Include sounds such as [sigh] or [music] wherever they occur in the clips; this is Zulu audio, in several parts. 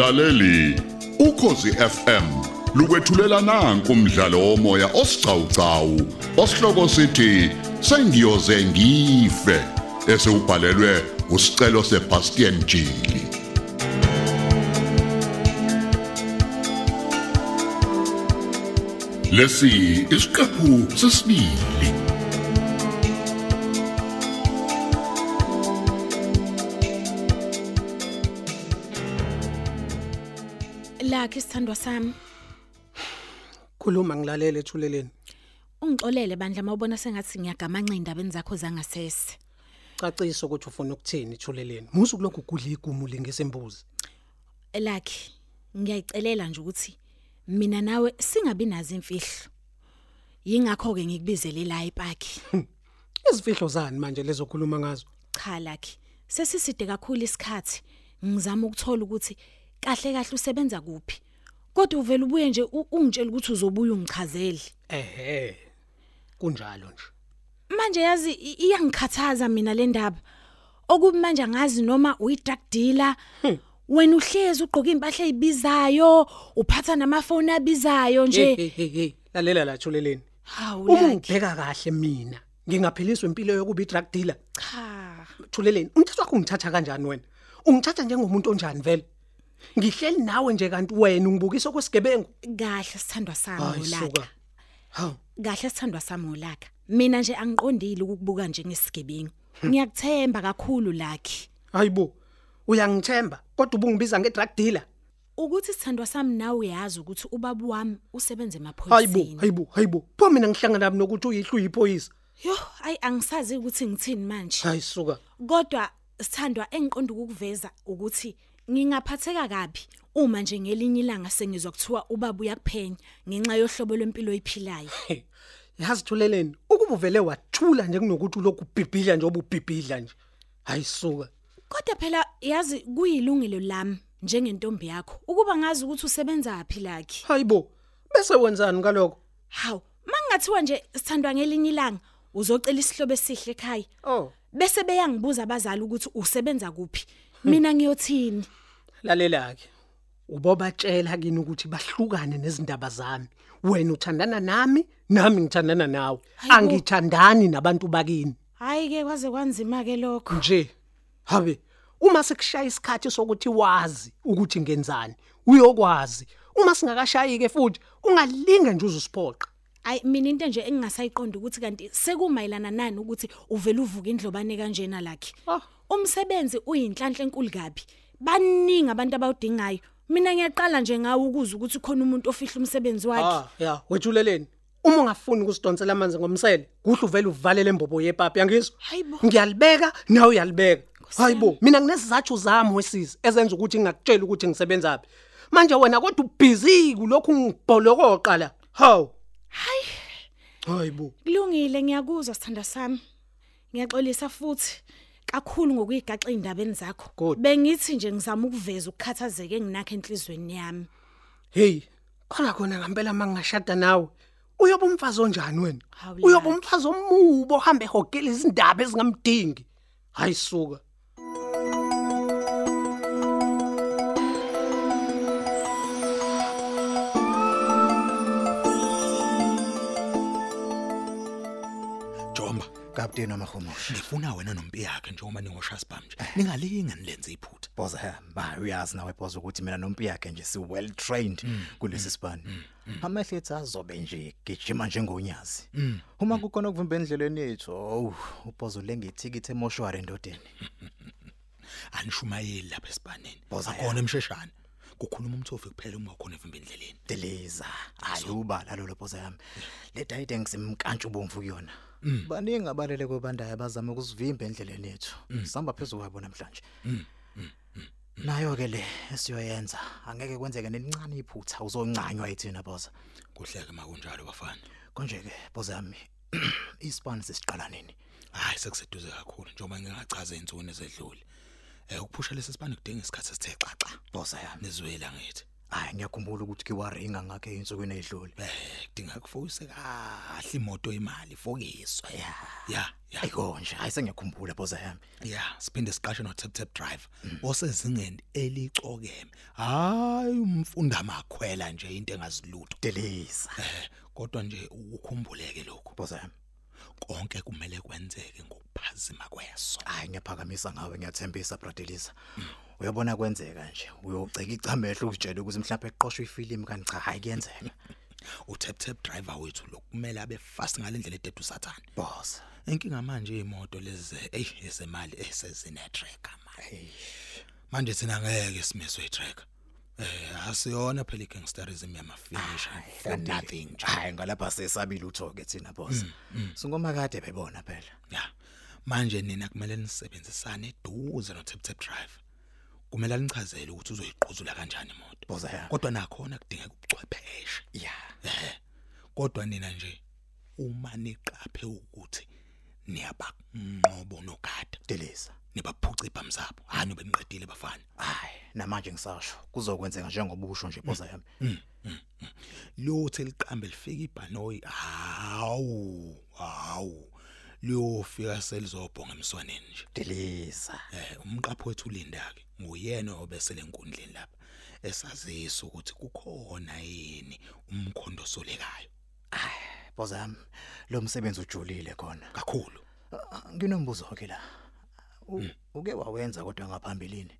Mlaleli, ukhosi FM lukwethulela nanku umdlalo womoya osiqhawqhawo osihloko sithi sengiyoze ngife esewubhalelwe usicelo seBastian Jili. Lesi isiqephu sesibili. Lakhe isithandwa sami, khuluma ngilalele ethuleleni ungixolele bandla mawubona sengathi ngiyagamanxa indabeni zakho zangasese. cacisa ukuthi ufuna ukuthini ethuleleni musu kulokhu kudla igumu lingesembuzi Lakhe, ngiyayicelela nje ukuthi mina nawe singabi nazo imfihlo. Yingakho ke ngikubizele la ePark. izifihlo zani manje lezokhuluma ngazo Cha Lakhe, sesiside kakhulu isikhathi. Ngizama ukuthola ukuthi kahle kahle usebenza kuphi. Kodwa uvela ubuye nje ungitshela ukuthi uzobuya ungichazele. ehe kunjalo nje Manje yazi i- iyangikhathaza mina le ndaba. Okubi manje angazi noma uyi-drug dealer. Wena uhlezi ugqoka impahla ezibizayo, uphatha namafoni abizayo nje. lalela la thuleleni uma ngibheka kahle mina ngingaphiliswa impilo yokuba i-drug dealer Cha. thuleleni umthetho wakho ungithatha kanjani wena ungithatha njengomuntu onjani vele ngihleli nawe nje kanti wena ungibukisa kwesigebengu Kahle sithandwa sami hayi ulaka. suka hawu Kahle sithandwa sami ulaka. Mina nje angiqondile ukukubuka njengesigebengu. Ngiyakuthemba kakhulu Lakhe. hayibo uyangithemba kodwa ubungibiza nge-drug dealer Ukuthi sithandwa sami nawe uyazi ukuthi ubaba wami usebenza hayibo emaphoyiseni. hayibo hayibo pho mina ngihlangana nami nokuthi uyihlo uyiphoyisa Yo, ayi angisazi ukuthi ngithini manje. hayi suka Kodwa sithandwa engiqonda ukuveza ukuthi ngingaphatheka kabi uma nje ngelinye ilanga sengizwa kuthiwa ubaba uyakuphenya ngenxa yohlobo lwempilo oyiphilayo. Hey, yazi thuleleni ukuba uvele wathula nje kunokuthi ulokhu ubhibhidla nje obubhibhidla nje hayi suka Kodwa phela yazi kuyilungelo lami njengentombi yakho ukuba ngazi ukuthi usebenza phi lakhe. hayibo bese wenzani ngalokho Hawu, mangingathiwa nje sithandwa ngelinye ilanga uzocela isihlobo esihle ekhaya. oh Bese beyangibuza abazali ukuthi usebenza kuphi. Mina ngiyothini? lalela ke ubobatshela kini ukuthi bahlukane nezindaba zami wena uthandana nami nami ngithandana nawe Hayibo. angithandani nabantu bakini Hayi ke kwaze kwanzima ke lokho. nje habe uma sekushaya isikhathi sokuthi wazi ukuthi ngenzani uyokwazi uma singakashayi ke futhi ungalinga nje uzusiphoqa Ay mina into nje engingasayiqonda ukuthi kanti sekumayelana nani ukuthi uvela uvuka indlobane kanjena lakhe. Ah. Umsebenzi uyinhlanhla enkulu kabi. Baningi abantu abawudingayo. Mina ngiyaqala nje ngawe ukuza ukuthi khona umuntu ofihla umsebenzi wakhe. Ah, ya, wethuleleni. Uma ungafuni ukusidonsela amanzi ngomsele, kuhle uvele uvalele imbobo yepapi, yangizwa? Hayibo. Ngiyalibeka, nawe uyalibeka. Nkosi yami. Hayibo, mina nginesizathu zami wesizwe ezenza ukuthi ngingakutshela ukuthi ngisebenza phi. Manje wena kodwa ubhizi kulokhu ngibholokoqa la. Hawu. Hayi, Hayibo. kulungile ngiyakuzwa sithanda sami. Ngiyaxolisa futhi kakhulu ngokuyigaxa indabeni zakho. Good. Bengithi nje ngizama ukuveza ukukhathazeka enginakho enhlizweni yami. Hey, khona khona ngempela mangashada nawe. Uyoba umfazi onjani wena? Hawu, Uyoba Lucky. umfazi omubo ohambe ehogela izindaba ezingamdingi. Hayi Kapteni wamahumusha. ngifuna wena nompi yakhe njengoba ningoshasibam nje. Ningalinga nilenze iphutha. Boza hamba uyazi nawe boza ukuthi mina nompi yakhe nje si well trained kulesi sibani. Amahlethe azobe nje gijima njengonyazi. Uma kukhona ukuvimba endleleni yethu, oh, ubozo lenga ithikithi emoshwari endodeni. [laughs] Anishumayeli lapha esibaneni. Boza, Akona emsheshana. Kukhuluma umthofi kuphela uma ukhona evimba endleleni. Deliza, ayuba lalolo boza yami. Le dayite ngisimkantsha ubomvu kuyona. Baningi abalele kwebandayo abazama ukusivimba endleleni yethu. Sihamba phezulu kwabo namhlanje. Nayo ke le esiyoyenza angeke kwenzeke nelincane iphutha uzoncanywa yithina boza. Kuhleke makunjalo bafana. Konje ke boza yami [clears throat] isibani sesiqala nini? Hayi sekuseduze kakhulu njengoba ngingachaza insuni ezedlule. Eh ukuphusha lesi sibani kudinga isikhathi esithe xaxa. Boza yami. Nizwela ngithi. Hayi ngiyakhumbula ukuthi kiwaringa ngakhe insukwini ezidlule Eh kudinga kufokuse kahle imoto imali fokiswe. ya Ya, ya. ayikonje hayi sengiyakhumbula boza yami Ya, siphinde siqashe no tap tap driver osezingeni elicokeme. Hayi umfunda makhwela nje into engazilutho. delisa Eh kodwa nje ukukhumbuleke lokho. boza yami Konke kumele kwenzeke ngokuphazima kweso. hayi ngiyaphakamisa ngawe ngiyathembisa bradelisa uyabona kwenzeka nje uyoceka icamehlo ukutshela ukuthi mhlawumbe eqoshwe ifilimu kanti cha hayi kuyenzeka U-tap tap driver wethu lokumele abe fast ngalendlela ededu sathana. boss Inkinga manje imoto lezi ey ezemali esezine tracker manje. Manje thina ngeke simeswe itracker. Eh asiyona phela igangsterism yamafinish for nothing nje. hayi ngalapha sesabile uthoke thina boss singoma kade bebona phela Ya. Manje nina kumele nisebenzisane eduze no tap tap driver. Kumele nichazele ukuthi uzoyiqhuzula kanjani imoto. boza yami Kodwa nakhona kudingeka ubuchwepheshe. ya. Eh. Kodwa nina nje uma niqaphe ukuthi niyabanqobo nogada delisa. nibaphuca ibhamzabo hani beniqedile bafana. Hayi namanje ngisasho kuzokwenzeka njengoba usho nje boza yami lothe liqambe lifika ibhanoyi. Hawu hawu. Liyofika selizobhonga emswaneni nje. Delisa. Eh umqapho wethu ulinda ke nguyena obesele enkundleni lapha esazisa ukuthi kukhona yini umkhondo solekayo boza yami lo msebenzi ujulile khona. Kakhulu. Ah, nginombuzo ke la. U- uke wawenza kodwa ngaphambilini?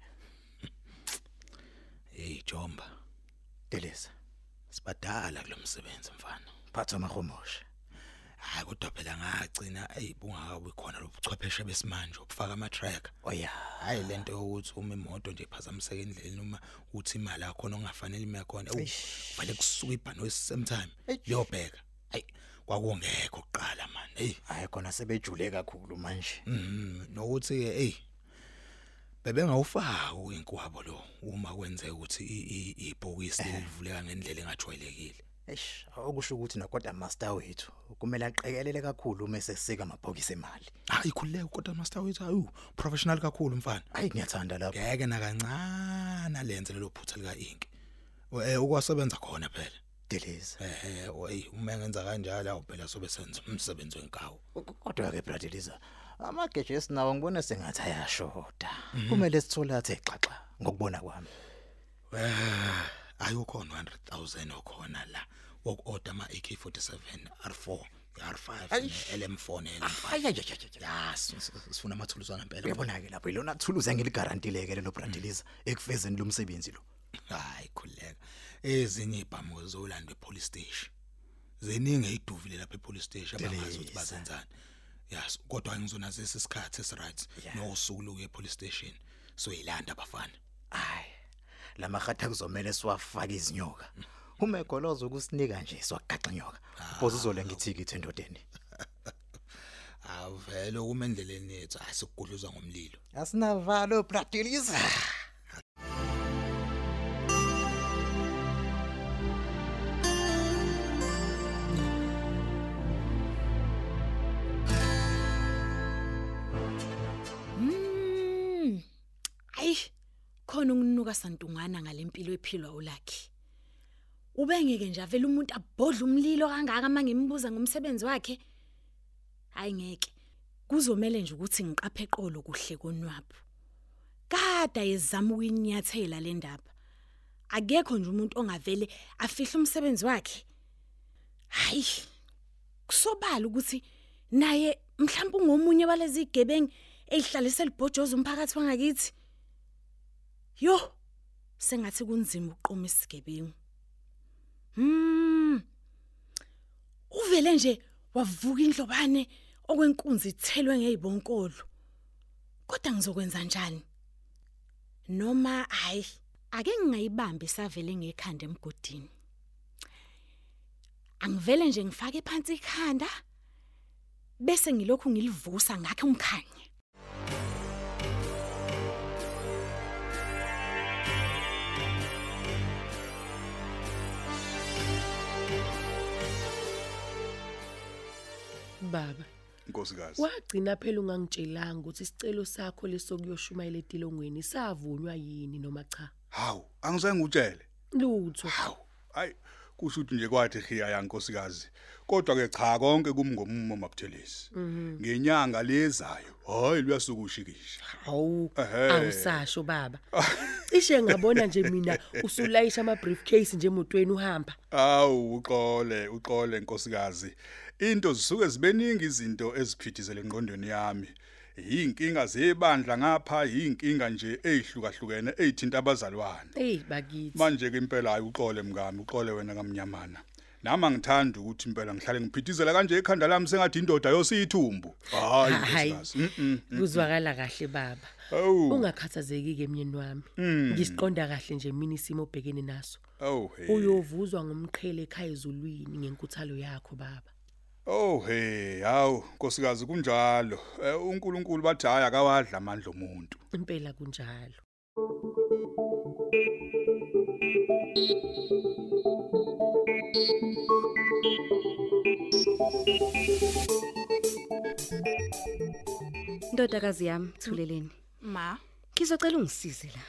Hey jomba. Delisa. Sibadala kulomsebenzi mfana. Phatha amahomoshe hayi kodwa phela ngagcina ayibungakabi khona lobuchwepheshe besimanje obufaka ama tracker oya hayi lento yokuthi uma imoto nje iphazamiseka endleleni uma uthi imali yakho ongafanele ime khona vele kusuka ibhano same time liyobheka hayi kwakungekho kuqala man hey hayi khona sebejule kakhulu manje. Mhm nokuthi ke hey bebengawufaka inkwabo lo uma kwenzeka ukuthi ibhokisi livuleka ngendlela engajwayelekile. Eish okusho ukuthi nokodwa master wethu kumele aqekelele kakhulu uma esesika amabhokisi emali. Hayi khuleka kodwa master wethu ayu professional kakhulu mfana. Hayi ngiyathanda lapho. Ngeke nakancane lenze lelo phutha lika ink eh ukwasebenza khona phela. Delisa. Eh hey uma ngenza kanjalo awu phela sobe senza umsebenzi wenkawu. Kodwa ke bradelisa amageje esinawo ngibona sengathi ayashoda. Kumele sithole athe xaxa ngokubona kwami. Eh ayokhona 100000 okhona la. Wokorder ama AK47 R4 R5 LM4 ne-LM5 ayayayaya ya s- s- sifuna amathulusi angempela uyabona ke lapho ilona thuluzi engiligarantile ke lelo bradelisa ekufezeni lo msebenzi lo. Hayi khuleka. Ezinye ibhamu zolandwa epolice station. Zeningi eyiduvile lapha epolice station abangazi ukuthi Delisa. bazenzani. Yes kodwa ngizonazo isikhathi esiright Yeah. nosuku lokuya epolice station so yilanda abafana. Hayi lamahatha kuzomela siwafaka izinyoka. Uma egoloza ukusinika nje siwagaxa inyoka boza uzolenga ithikithi endodeni avele [laughs] uma endleleni yethu asikugudluza ngomlilo. Asinavalo bradelisa Mm. Ayi, khona unginuka santungana ngalempilo ephilwa ulakhi. Ubengeke nje avela umuntu abhodla umlilo kangaka mangimbuza ngomsebenzi wakhe. Hayi ngeke. Kuzomela nje ukuthi ngiqaphe eqolo kuhle konwabo. Kada yezama ukuyinyathela le ndaba. Akekho nje umuntu ongavele afihla umsebenzi wakhe. Hayi. Kusobala ukuthi naye mhlawumbe ungomunye walezi gebengu ehlalise libhojoza umphakathi wangakithi. Yo, sengathi kunzima uqoma isigebengu. Hmm. Uvele nje wavuka indlobane okwenkunzi ithelwe ngezibonkolo. Kodwa ngizokwenza njani? Noma hayi, ake ngingayibambi savele ngekhanda emgodini. Angivele nje ngifake phansi ikhanda bese ngilokhu ngilivusa ngakhe umkhanye. Baba, Nkosikazi. wagcina phela ungangitshelanga ukuthi isicelo sakho lesokuyoshumayela etilongweni savunywa yini noma cha. Hawu, angizange utshele. lutho hayi kusho ukuthi nje kwathi khiya yankosikazi kodwa ke cha konke kumngomumo mabuthelezi ngenyanga lezayo hayi luyasukushikisha hawu Ehhe. awusasho baba [laughs] cishe ngabona nje mina usulayisha ama briefcase nje emotweni uhamba awu uxole uxole nkosikazi into zisuke zibeningi izinto eziphithizela engqondweni yami. Yinkinga zebandla ngapha yinkinga nje ezihlukahlukene ezithinta abazalwane. Hey bakithi. Manje ke impela hayi uxole mngami uxole wena kamnyamana. Nami angithanda ukuthi impela ngihlale ngiphithizela kanje ekhanda lami sengathi indoda yosithumbu hayi hayi. nkosikazi. Mm, mm. kuzwakala kahle baba. Awu. Ungakhathazeki ke myeni wami ngisiqonda kahle nje mina isimo obhekene naso. Oh hey. Uyovuzwa ngomqhele ekhaya ezulwini ngenkuthalo yakho baba. Oh hey hawu nkosikazi kunjalo Eh, uNkulunkulu bathi hayi akawadla amandla omuntu impela kunjalo Ndodakazi yami thuleleni. Ma, Ngizocela ungisize la.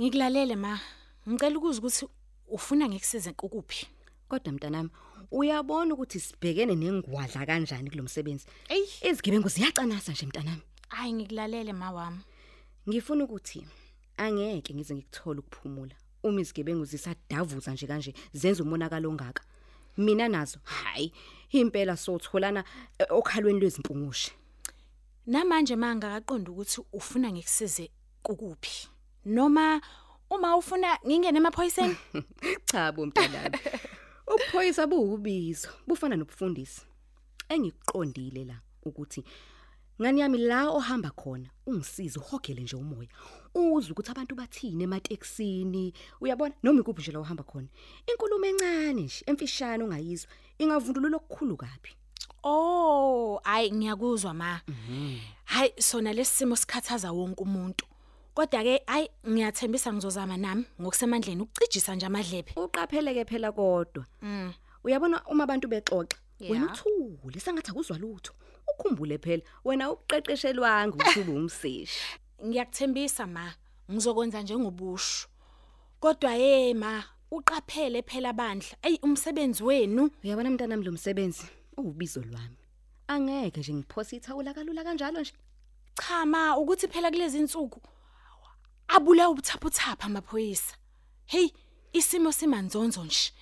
ngikulalele ma. Ngicela ukuzwa ukuthi ufuna ngikusize ukuphi. Kodwa mntanami, uyabona ukuthi sibhekene nengwadla kanjani kulomsebenzi. Ey, Izigebengu ziyacanasa nje mntanami. hayi ngikulalele ma wami. Ngifuna ukuthi angeke ngize ngikuthole ukuphumula. Uma izigebengu zisadavuza nje kanje zenza umonakalo ongaka. Mina nazo, hayi, impela sotholana eh, okhalweni lwezimpungushe. Namanje manga akaqonda ukuthi ufuna ngikusize ukuphi. Noma uma ufuna ngingene emaphoyiseni? [laughs] Cha bo mntanami. [laughs] Ubuphoyisa buwubizo, bufana nobufundisi. Engikuqondile la ukuthi ngani yami la ohamba khona ungisize uhogele nje umoya. Uzwe ukuthi abantu bathini emateksini, uyabona noma ikuphi nje la ohamba khona. Inkulumo encane nje, emfishane ongayizwa, ingavundulula okukhulu kabi. Oh, hayi ngiyakuzwa ma. Hayi sona lesimo sikhathaza wonke umuntu. Kodwa ke hayi ngiyathembisa ngizozama nami ngokusemandleni ukucijisa nje amadlebe. Uqapheleke phela kodwa. Mm. Uyabona uma abantu bexoxa, wena Ya. uthule sengathi akuzwa lutho. Ukhumbule phela wena uqeqeshelwanga ukuthi ube umseshi. [laughs] Ngiyakuthembisa ma, ngizokwenza njengobusho. Kodwa hey ma, uqaphele phela bandla. Ey umsebenzi wenu. Uyabona mntanami lo msebenzi uwubizo lwami. Angeke nje ngiphosa ithawula kalula kanjalo nje. Cha ma, ukuthi phela kulezi insuku abula ubuthaphuthapha amaphoyisa. Hey, isimo simanzonzo nje.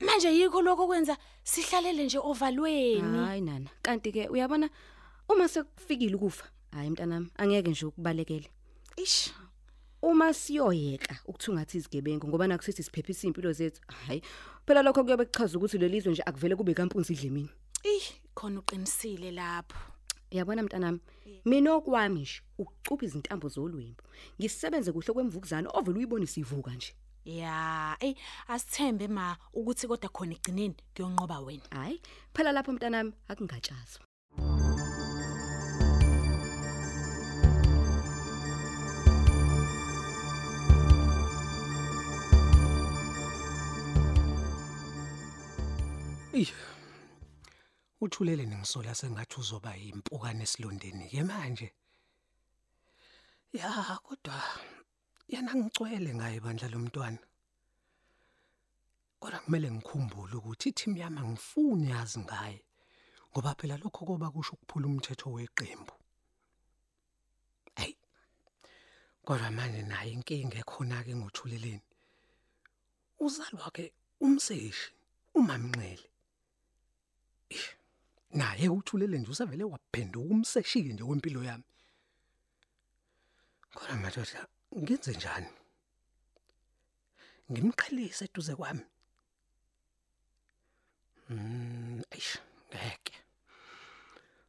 Manje yikho lokho kwenza sihlalele nje ovalweni. Hayi nana, kanti ke uyabona uma sekufikile ukufa, hayi mntanami, angeke nje ukubalekele. Ish. Uma siyoyeka ukuthungatha izigebengu ngoba nakusithi siphephisa impilo zethu, hayi. Phela lokho kuyobe kuchaza ukuthi lelizwe nje akuvele kube kampunzi idlemini. Ih, khona uqinisile lapho. Uyabona mntanami, mina okwami nje ukucupha izintambo zolwembu. Ngisebenze kuhle kwemvukuzana ovela uyibona isivuka nje. Ya, ey asithembe ma ukuthi kodwa khona igcineni kuyonqoba wena. Hayi, phela lapho mntanami akungatshazwa. Ey. Uthulele ningisola sengathi uzoba impukane esilondeni ke manje. Ya, kodwa yana ngicwele ngaye bandla lomntwana. Kodwa kumele ngikhumbule ukuthi i-team yami angifuni yazi ngaye. Ngoba phela lokho koba kusho ukuphula umthetho weqembu. Hey. Kodwa manje naye inkinga ekhona ke ngothuleleni. Uzalwa ke umseshi umamnxele. Naye uthulele nje usavele waphenduka umseshike nje wempilo yami. Kodwa madoda ngenze njani? Ngimqhelise eduze kwami. Mm eish ngeke.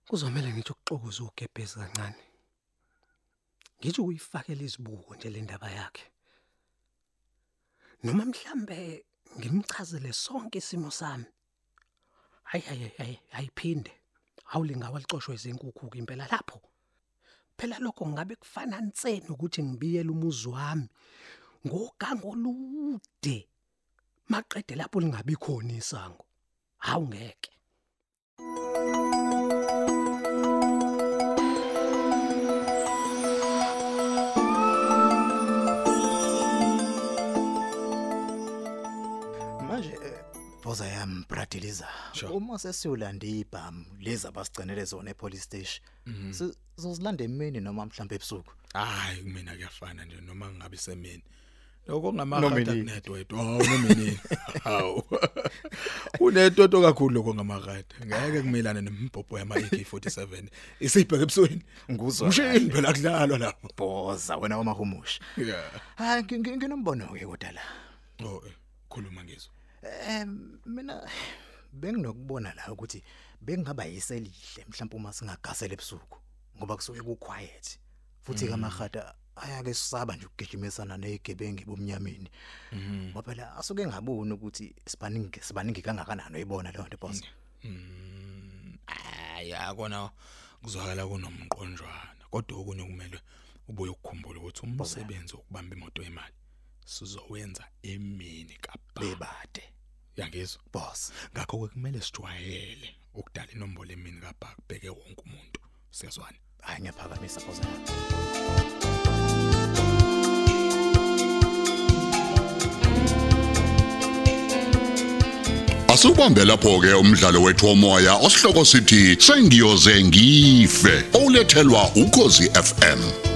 Kuzomela ngithi ukuxokuza ugebhezi kancane. Ngithi uyifakela izibuko nje le ndaba yakhe. Noma mhlambe ngimchazele sonke isimo sami. Hayi hayi hayi ayiphinde awulingawa lixoshwe izinkukhu ke impela lapho. Phela lokho ngabe kufana nsene ukuthi ngibiyele umuzi wami? Ngogango olude maqede lapho lingabi khona isango. Hawu Boza yami Bradiliza. Uma sesiyolanda ibhamu lezi abasigcinele zona epolice station. Sizozilanda emini noma mhlawumbe ebusuku. hayi kumina kuyafana nje noma ngabe semini lokho Noma ngamahata inini. kunedwethu hawu noma inini hawu [laughs] kunetoto kakhulu lokho ngamahata ngeke kumilane nembhobho yama AK47 isibheke ebusweni Nguzwa mshini phela kudlalwa lapho Boza wena wamahumushi. yeah Hayi ngi- ngi- nginombono ke kodwa la. oh eh, khuluma ngizwe Em mina benginokubona la ukuthi bengingaba yiselihle mhlawumbe uma singagasela ebusuku ngoba kusuke ku quiet futhi kamahata ayake sisaba nje ukugijimisana nezigebengu bomnyameni ngoba phela asuke ngabona ukuthi sibaningi sibaningi kangakanani uyibona leyo nto boss? Hayi akona kuzwakala kunomqonjwana kodwa okunye kumele ubuye ukukhumbula ukuthi umsebenzi wokubamba imoto yemali sizowenza emini kababa. Bebade. Yangizwa boss. Ngakho ke kumele sijwayele ukudala inombolo emini kababa kubheke wonke umuntu. Siyazwana. Hayi ngiyaphakamisa boss. Asubambe lapho ke umdlalo wethu womoya osihloko sithi sengiyoze ngife olethelwa ukozi FM